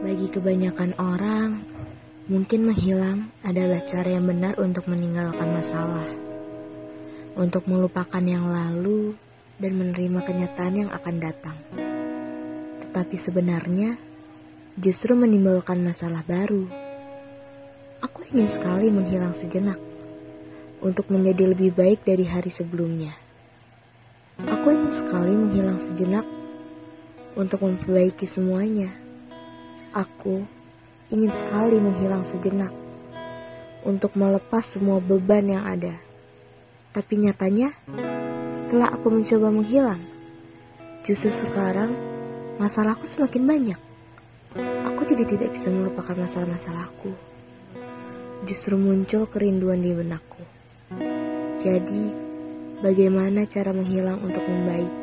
Bagi kebanyakan orang, mungkin menghilang adalah cara yang benar untuk meninggalkan masalah, untuk melupakan yang lalu dan menerima kenyataan yang akan datang. Tetapi sebenarnya, justru menimbulkan masalah baru. Aku ingin sekali menghilang sejenak untuk menjadi lebih baik dari hari sebelumnya. Aku ingin sekali menghilang sejenak untuk memperbaiki semuanya. Aku ingin sekali menghilang sejenak untuk melepas semua beban yang ada. Tapi nyatanya, setelah aku mencoba menghilang, justru sekarang masalahku semakin banyak. Aku jadi tidak bisa melupakan masalah-masalahku. Justru muncul kerinduan di benakku. Jadi, bagaimana cara menghilang untuk membaik?